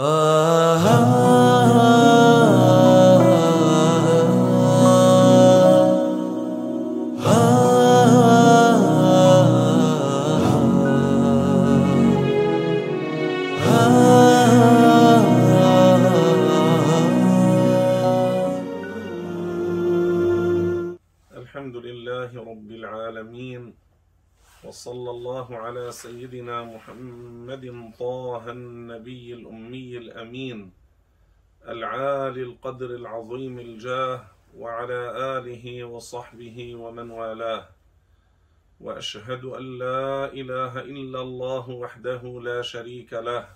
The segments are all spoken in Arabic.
Uh-huh. الأمين العالي القدر العظيم الجاه وعلى آله وصحبه ومن والاه. وأشهد أن لا إله إلا الله وحده لا شريك له.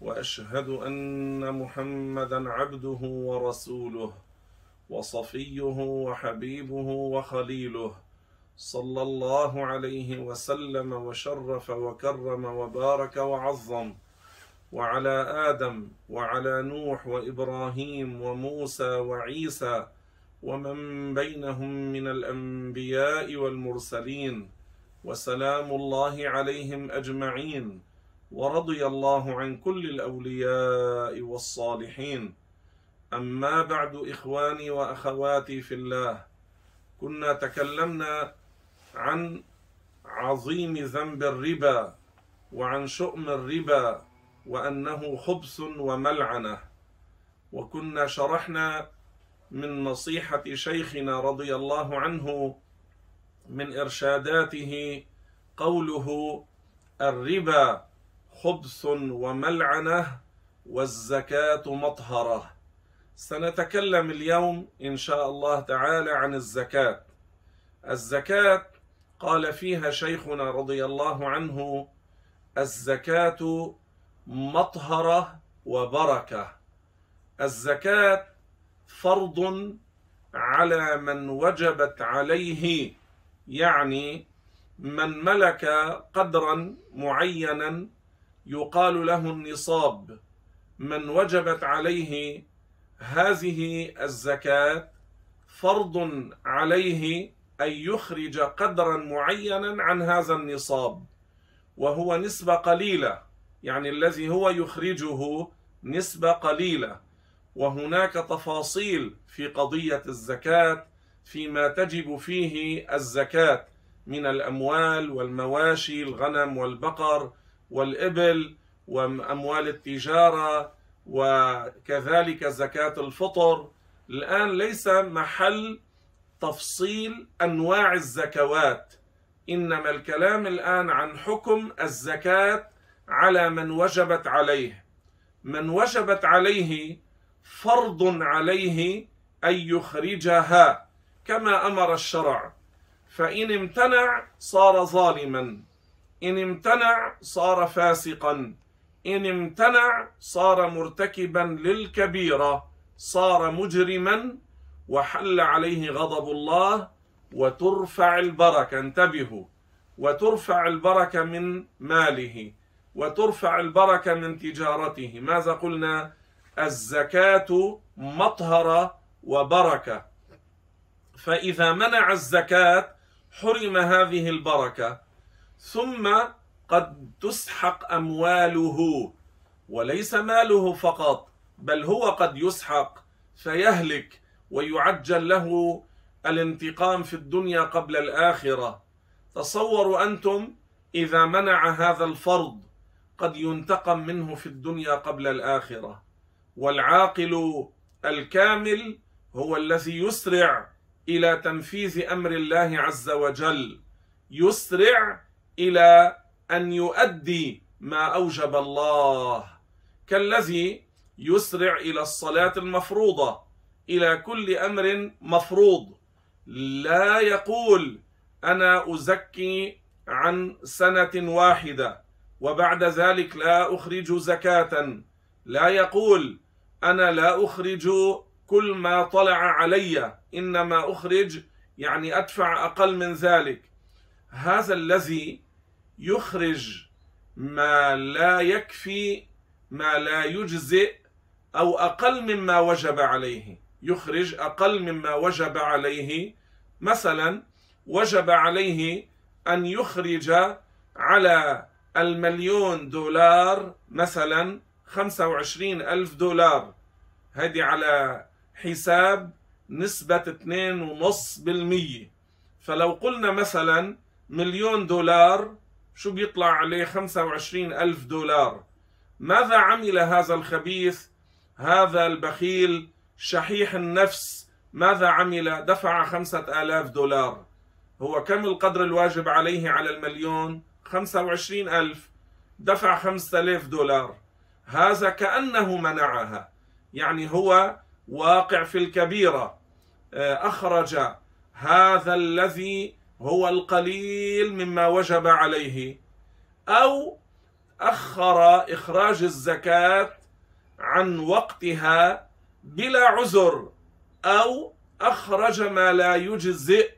وأشهد أن محمدا عبده ورسوله وصفيه وحبيبه وخليله. صلى الله عليه وسلم وشرف وكرم وبارك وعظم. وعلى آدم وعلى نوح وإبراهيم وموسى وعيسى ومن بينهم من الأنبياء والمرسلين وسلام الله عليهم أجمعين ورضي الله عن كل الأولياء والصالحين. أما بعد إخواني وأخواتي في الله كنا تكلمنا عن عظيم ذنب الربا وعن شؤم الربا وأنه خبث وملعنة. وكنا شرحنا من نصيحة شيخنا رضي الله عنه من إرشاداته قوله الربا خبث وملعنة والزكاة مطهرة. سنتكلم اليوم إن شاء الله تعالى عن الزكاة. الزكاة قال فيها شيخنا رضي الله عنه الزكاة مطهرة وبركة. الزكاة فرض على من وجبت عليه يعني من ملك قدرا معينا يقال له النصاب. من وجبت عليه هذه الزكاة فرض عليه أن يخرج قدرا معينا عن هذا النصاب وهو نسبة قليلة. يعني الذي هو يخرجه نسبة قليلة. وهناك تفاصيل في قضية الزكاة فيما تجب فيه الزكاة من الأموال والمواشي الغنم والبقر والإبل وأموال التجارة وكذلك زكاة الفطر. الآن ليس محل تفصيل أنواع الزكوات إنما الكلام الآن عن حكم الزكاة على من وجبت عليه. من وجبت عليه فرض عليه أن يخرجها كما أمر الشرع. فإن امتنع صار ظالما. إن امتنع صار فاسقا. إن امتنع صار مرتكبا للكبيرة. صار مجرما. وحل عليه غضب الله. وترفع البركة انتبهوا. وترفع البركة من ماله. وترفع البركة من تجارته. ماذا قلنا؟ الزكاة مطهرة وبركة. فإذا منع الزكاة حرم هذه البركة ثم قد تسحق أمواله وليس ماله فقط بل هو قد يسحق فيهلك ويعجل له الانتقام في الدنيا قبل الآخرة. تصوروا أنتم إذا منع هذا الفرض. قد ينتقم منه في الدنيا قبل الآخرة. والعاقل الكامل هو الذي يسرع إلى تنفيذ أمر الله عز وجل. يسرع إلى أن يؤدي ما أوجب الله. كالذي يسرع إلى الصلاة المفروضة إلى كل أمر مفروض. لا يقول أنا أزكي عن سنة واحدة. وبعد ذلك لا أخرج زكاة. لا يقول أنا لا أخرج كل ما طلع علي إنما أخرج يعني أدفع أقل من ذلك. هذا الذي يخرج ما لا يكفي ما لا يجزئ أو أقل مما وجب عليه. يخرج أقل مما وجب عليه. مثلا وجب عليه أن يخرج على المليون دولار مثلا 25 ألف دولار. هذه على حساب نسبة 2.5% فلو قلنا مثلا مليون دولار شو بيطلع عليه 25 ألف دولار؟ ماذا عمل هذا الخبيث؟ هذا البخيل شحيح النفس ماذا عمل؟ دفع خمسة آلاف دولار. هو كم القدر الواجب عليه على المليون؟ خمسة وعشرين ألف دفع خمسة آلاف دولار. هذا كأنه منعها. يعني هو واقع في الكبيرة. آه، أخرج هذا الذي هو القليل مما وجب عليه أو أخر إخراج الزكاة عن وقتها بلا عذر أو أخرج ما لا يجزئ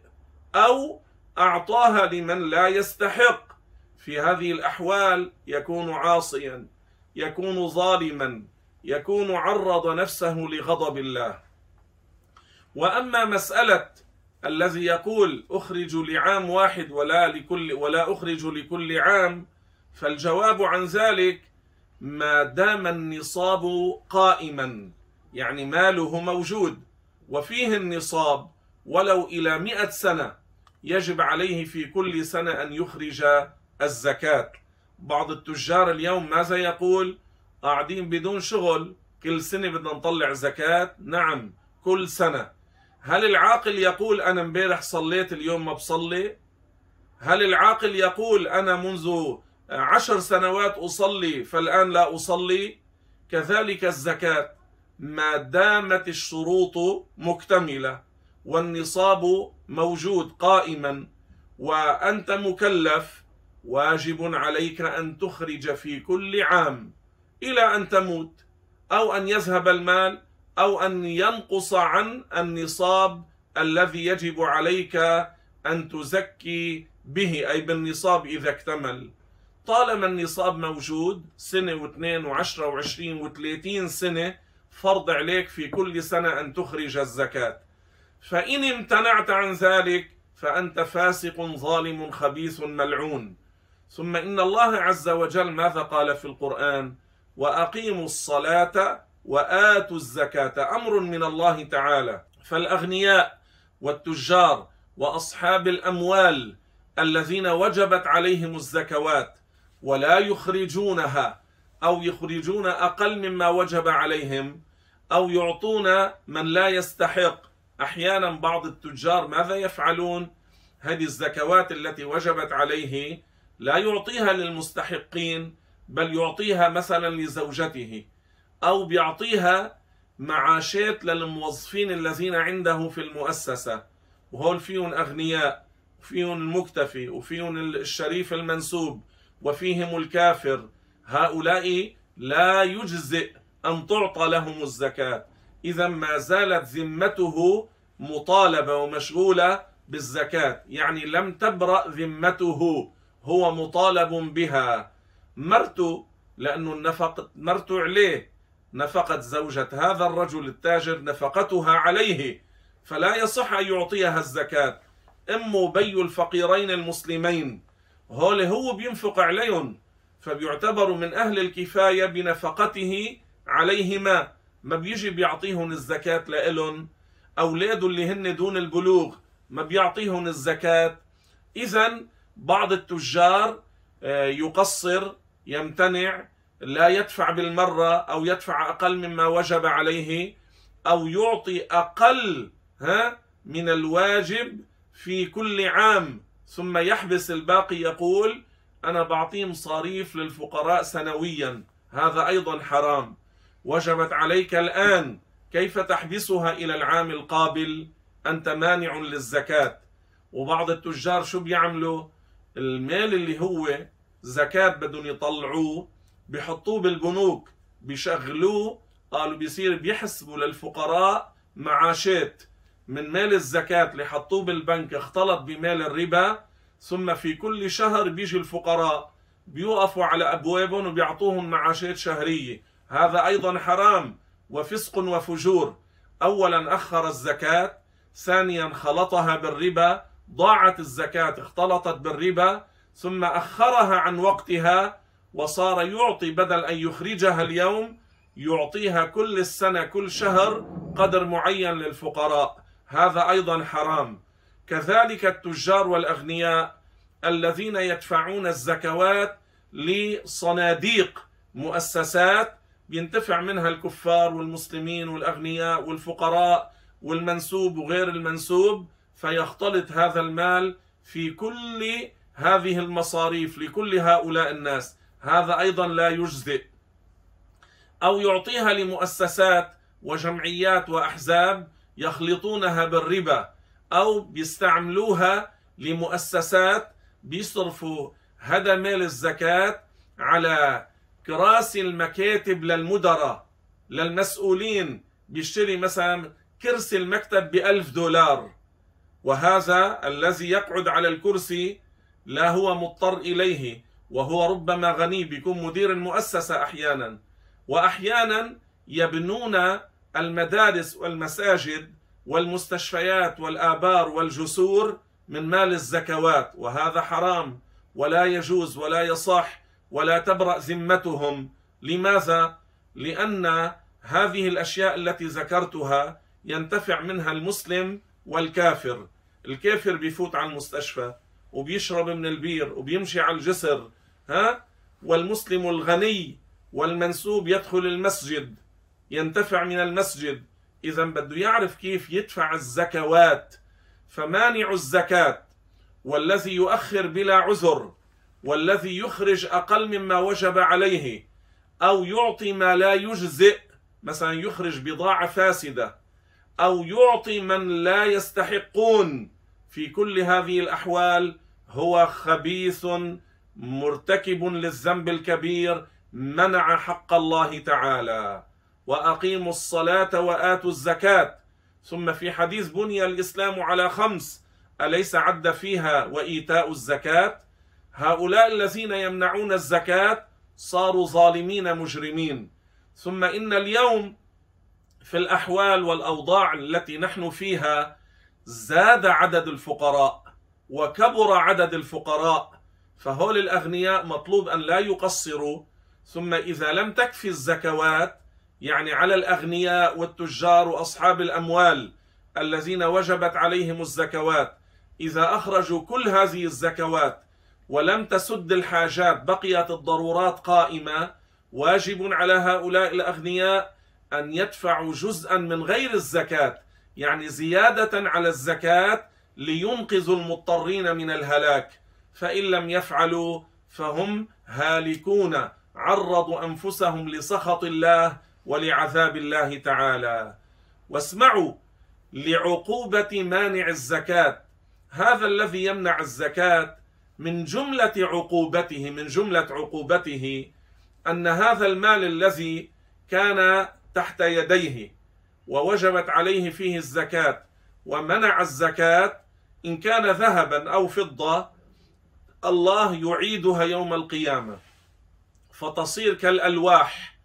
أو أعطاها لمن لا يستحق. في هذه الأحوال يكون عاصيا يكون ظالما يكون عرض نفسه لغضب الله. وأما مسألة الذي يقول أخرج لعام واحد ولا لكل ولا أخرج لكل عام فالجواب عن ذلك ما دام النصاب قائما يعني ماله موجود وفيه النصاب ولو إلى مئة سنة يجب عليه في كل سنة أن يخرج الزكاة. بعض التجار اليوم ماذا يقول؟ قاعدين بدون شغل كل سنة بدنا نطلع زكاة. نعم كل سنة. هل العاقل يقول أنا امبارح صليت اليوم ما بصلي؟ هل العاقل يقول أنا منذ عشر سنوات أصلي فالآن لا أصلي؟ كذلك الزكاة. ما دامت الشروط مكتملة والنصاب موجود قائما وأنت مكلف واجب عليك أن تخرج في كل عام إلى أن تموت أو أن يذهب المال أو أن ينقص عن النصاب الذي يجب عليك أن تزكي به أي بالنصاب إذا اكتمل. طالما النصاب موجود سنة واثنين وعشرة وعشرين وثلاثين سنة فرض عليك في كل سنة أن تخرج الزكاة. فإن امتنعت عن ذلك فأنت فاسق ظالم خبيث ملعون. ثم إن الله عز وجل ماذا قال في القرآن؟ وأقيموا الصلاة وآتوا الزكاة. أمر من الله تعالى. فالأغنياء والتجار وأصحاب الأموال الذين وجبت عليهم الزكوات ولا يخرجونها أو يخرجون أقل مما وجب عليهم أو يعطون من لا يستحق. أحيانا بعض التجار ماذا يفعلون؟ هذه الزكوات التي وجبت عليه لا يعطيها للمستحقين بل يعطيها مثلا لزوجته أو بيعطيها معاشات للموظفين الذين عنده في المؤسسة. وهول فيهم اغنياء وفيهم المكتفي وفيهم الشريف المنسوب وفيهم الكافر. هؤلاء لا يجزئ أن تعطى لهم الزكاة. اذا ما زالت ذمته مطالبة ومشغولة بالزكاة يعني لم تبرأ ذمته. هو مطالب بها. مرته لأنه النفقه مرته عليه. نفقه زوجة هذا الرجل التاجر نفقتها عليه. فلا يصح أن يعطيها الزكاة. أم بي الفقيرين المسلمين. هول هو بينفق عليهم. فبيعتبروا من أهل الكفاية بنفقته عليهما. ما بيجي بيعطيهم الزكاة لإلهم أولاده اللي هن دون البلوغ. ما بيعطيهم الزكاة. إذا بعض التجار آه، يقصر يمتنع لا يدفع بالمرة أو يدفع أقل مما وجب عليه أو يعطي أقل ها من الواجب في كل عام. ثم يحبس الباقي يقول أنا بعطيه مصاريف للفقراء سنويا. هذا أيضا حرام. وجبت عليك الآن. كيف تحبسها إلى العام القابل؟ أنت مانع للزكاة. وبعض التجار شو بيعملوا؟ المال اللي هو زكاة بدهم يطلعوه بحطوه بالبنوك بيشغلوه قالوا بيصير بيحسبوا للفقراء معاشات. من مال الزكاة اللي حطوه بالبنك اختلط بمال الربا ثم في كل شهر بيجي الفقراء بيوقفوا على أبوابهم وبيعطوهم معاشات شهرية. هذا أيضا حرام وفسق وفجور. أولا أخر الزكاة ثانيا خلطها بالربا ضاعت الزكاة اختلطت بالربا ثم أخرها عن وقتها وصار يعطي بدل أن يخرجها اليوم يعطيها كل السنة كل شهر قدر معين للفقراء. هذا أيضا حرام. كذلك التجار والأغنياء الذين يدفعون الزكوات لصناديق مؤسسات بينتفع منها الكفار والمسلمين والأغنياء والفقراء والمنسوب وغير المنسوب فيختلط هذا المال في كل هذه المصاريف لكل هؤلاء الناس. هذا أيضا لا يجزئ. أو يعطيها لمؤسسات وجمعيات وأحزاب يخلطونها بالربا أو بيستعملوها لمؤسسات بيصرفوا هذا مال الزكاة على كراسي المكاتب للمدراء للمسؤولين. بيشتري مثلا كرسي المكتب بألف دولار. وهذا الذي يقعد على الكرسي لا هو مضطر إليه وهو ربما غني بيكون مدير المؤسسة أحيانا. وأحيانا يبنون المدارس والمساجد والمستشفيات والآبار والجسور من مال الزكوات وهذا حرام ولا يجوز ولا يصح ولا تبرأ ذمتهم. لماذا؟ لأن هذه الأشياء التي ذكرتها ينتفع منها المسلم والكافر. الكافر بيفوت على المستشفى وبيشرب من البير وبيمشي على الجسر ها؟ والمسلم الغني والمنسوب يدخل المسجد ينتفع من المسجد اذا بده يعرف كيف يدفع الزكوات. فمانع الزكاة والذي يؤخر بلا عذر والذي يخرج أقل مما وجب عليه أو يعطي ما لا يجزئ مثلا يخرج بضاعة فاسدة أو يعطي من لا يستحقون. في كل هذه الأحوال هو خبيث مرتكب للذنب الكبير منع حق الله تعالى وأقيموا الصلاة وآتوا الزكاة. ثم في حديث بني الإسلام على خمس أليس عد فيها وإيتاء الزكاة؟ هؤلاء الذين يمنعون الزكاة صاروا ظالمين مجرمين. ثم إن اليوم في الأحوال والأوضاع التي نحن فيها زاد عدد الفقراء وكبر عدد الفقراء فهول الأغنياء مطلوب أن لا يقصروا. ثم إذا لم تكفي الزكوات يعني على الأغنياء والتجار وأصحاب الأموال الذين وجبت عليهم الزكوات إذا أخرجوا كل هذه الزكوات ولم تسد الحاجات بقيت الضرورات قائمة واجب على هؤلاء الأغنياء أن يدفعوا جزءا من غير الزكاة. يعني زيادة على الزكاة لينقذوا المضطرين من الهلاك. فإن لم يفعلوا فهم هالكون. عرضوا أنفسهم لسخط الله ولعذاب الله تعالى. واسمعوا لعقوبة مانع الزكاة. هذا الذي يمنع الزكاة من جملة عقوبته من جملة عقوبته أن هذا المال الذي كان تحت يديه ووجبت عليه فيه الزكاة ومنع الزكاة إن كان ذهبا أو فضة الله يعيدها يوم القيامة. فتصير كالألواح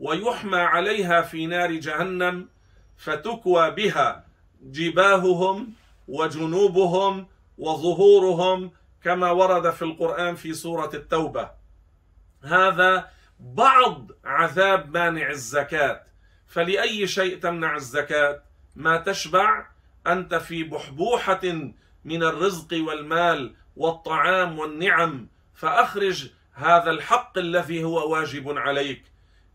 ويحمى عليها في نار جهنم فتكوى بها جباههم وجنوبهم وظهورهم كما ورد في القرآن في سورة التوبة. هذا بعض عذاب مانع الزكاة. فلأي شيء تمنع الزكاة؟ ما تشبع أنت في بحبوحة من الرزق والمال والطعام والنعم فأخرج هذا الحق الذي هو واجب عليك.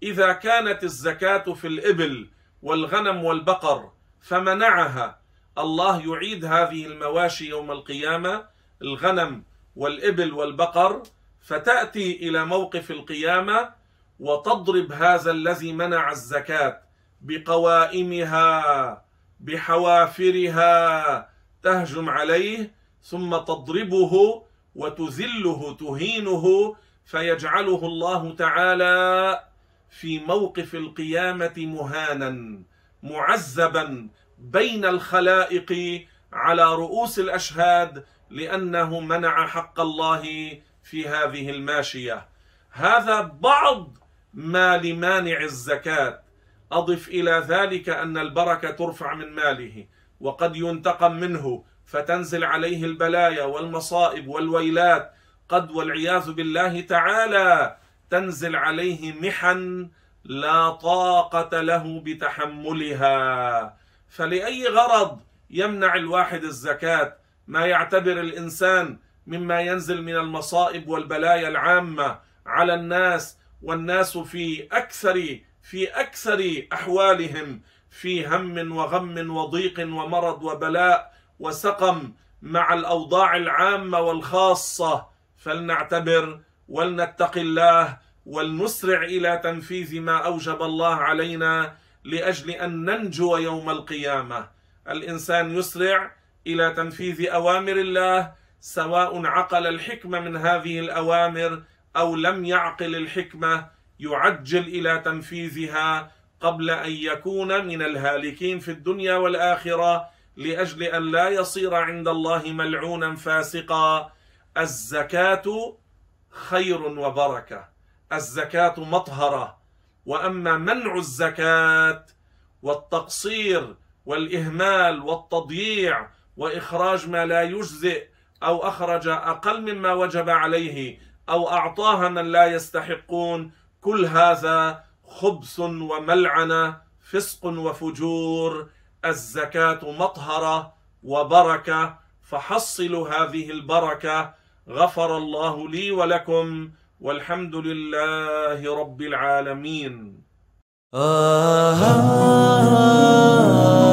إذا كانت الزكاة في الإبل والغنم والبقر فمنعها. الله يعيد هذه المواشي يوم القيامة الغنم والإبل والبقر فتأتي إلى موقف القيامة وتضرب هذا الذي منع الزكاة بقوائمها بحوافرها تهجم عليه ثم تضربه وتذله تهينه فيجعله الله تعالى في موقف القيامة مهانا معذبا بين الخلائق على رؤوس الأشهاد لأنه منع حق الله في هذه الماشية. هذا بعض ما لمانع الزكاة. أضف إلى ذلك أن البركة ترفع من ماله وقد ينتقم منه فتنزل عليه البلايا والمصائب والويلات. قد والعياذ بالله تعالى تنزل عليه محن لا طاقة له بتحملها. فلأي غرض يمنع الواحد الزكاة؟ ما يعتبر الإنسان مما ينزل من المصائب والبلايا العامة على الناس والناس في أكثر في أكثر أحوالهم في هم وغم وضيق ومرض وبلاء وسقم مع الأوضاع العامة والخاصة. فلنعتبر ولنتق الله ولنسرع إلى تنفيذ ما أوجب الله علينا لأجل أن ننجو يوم القيامة. الإنسان يسرع إلى تنفيذ أوامر الله سواء عقل الحكمة من هذه الأوامر أو لم يعقل الحكمة يعجل إلى تنفيذها قبل أن يكون من الهالكين في الدنيا والآخرة لأجل أن لا يصير عند الله ملعونا فاسقا. الزكاة خير وبركة. الزكاة مطهرة. وأما منع الزكاة والتقصير والإهمال والتضييع وإخراج ما لا يجزئ أو أخرج أقل مما وجب عليه أو أعطاها من لا يستحقون. كل هذا خبث وملعنة فسق وفجور الزكاة مطهرة وبركة فحصلوا هذه البركة. غفر الله لي ولكم والحمد لله رب العالمين. آه آه آه.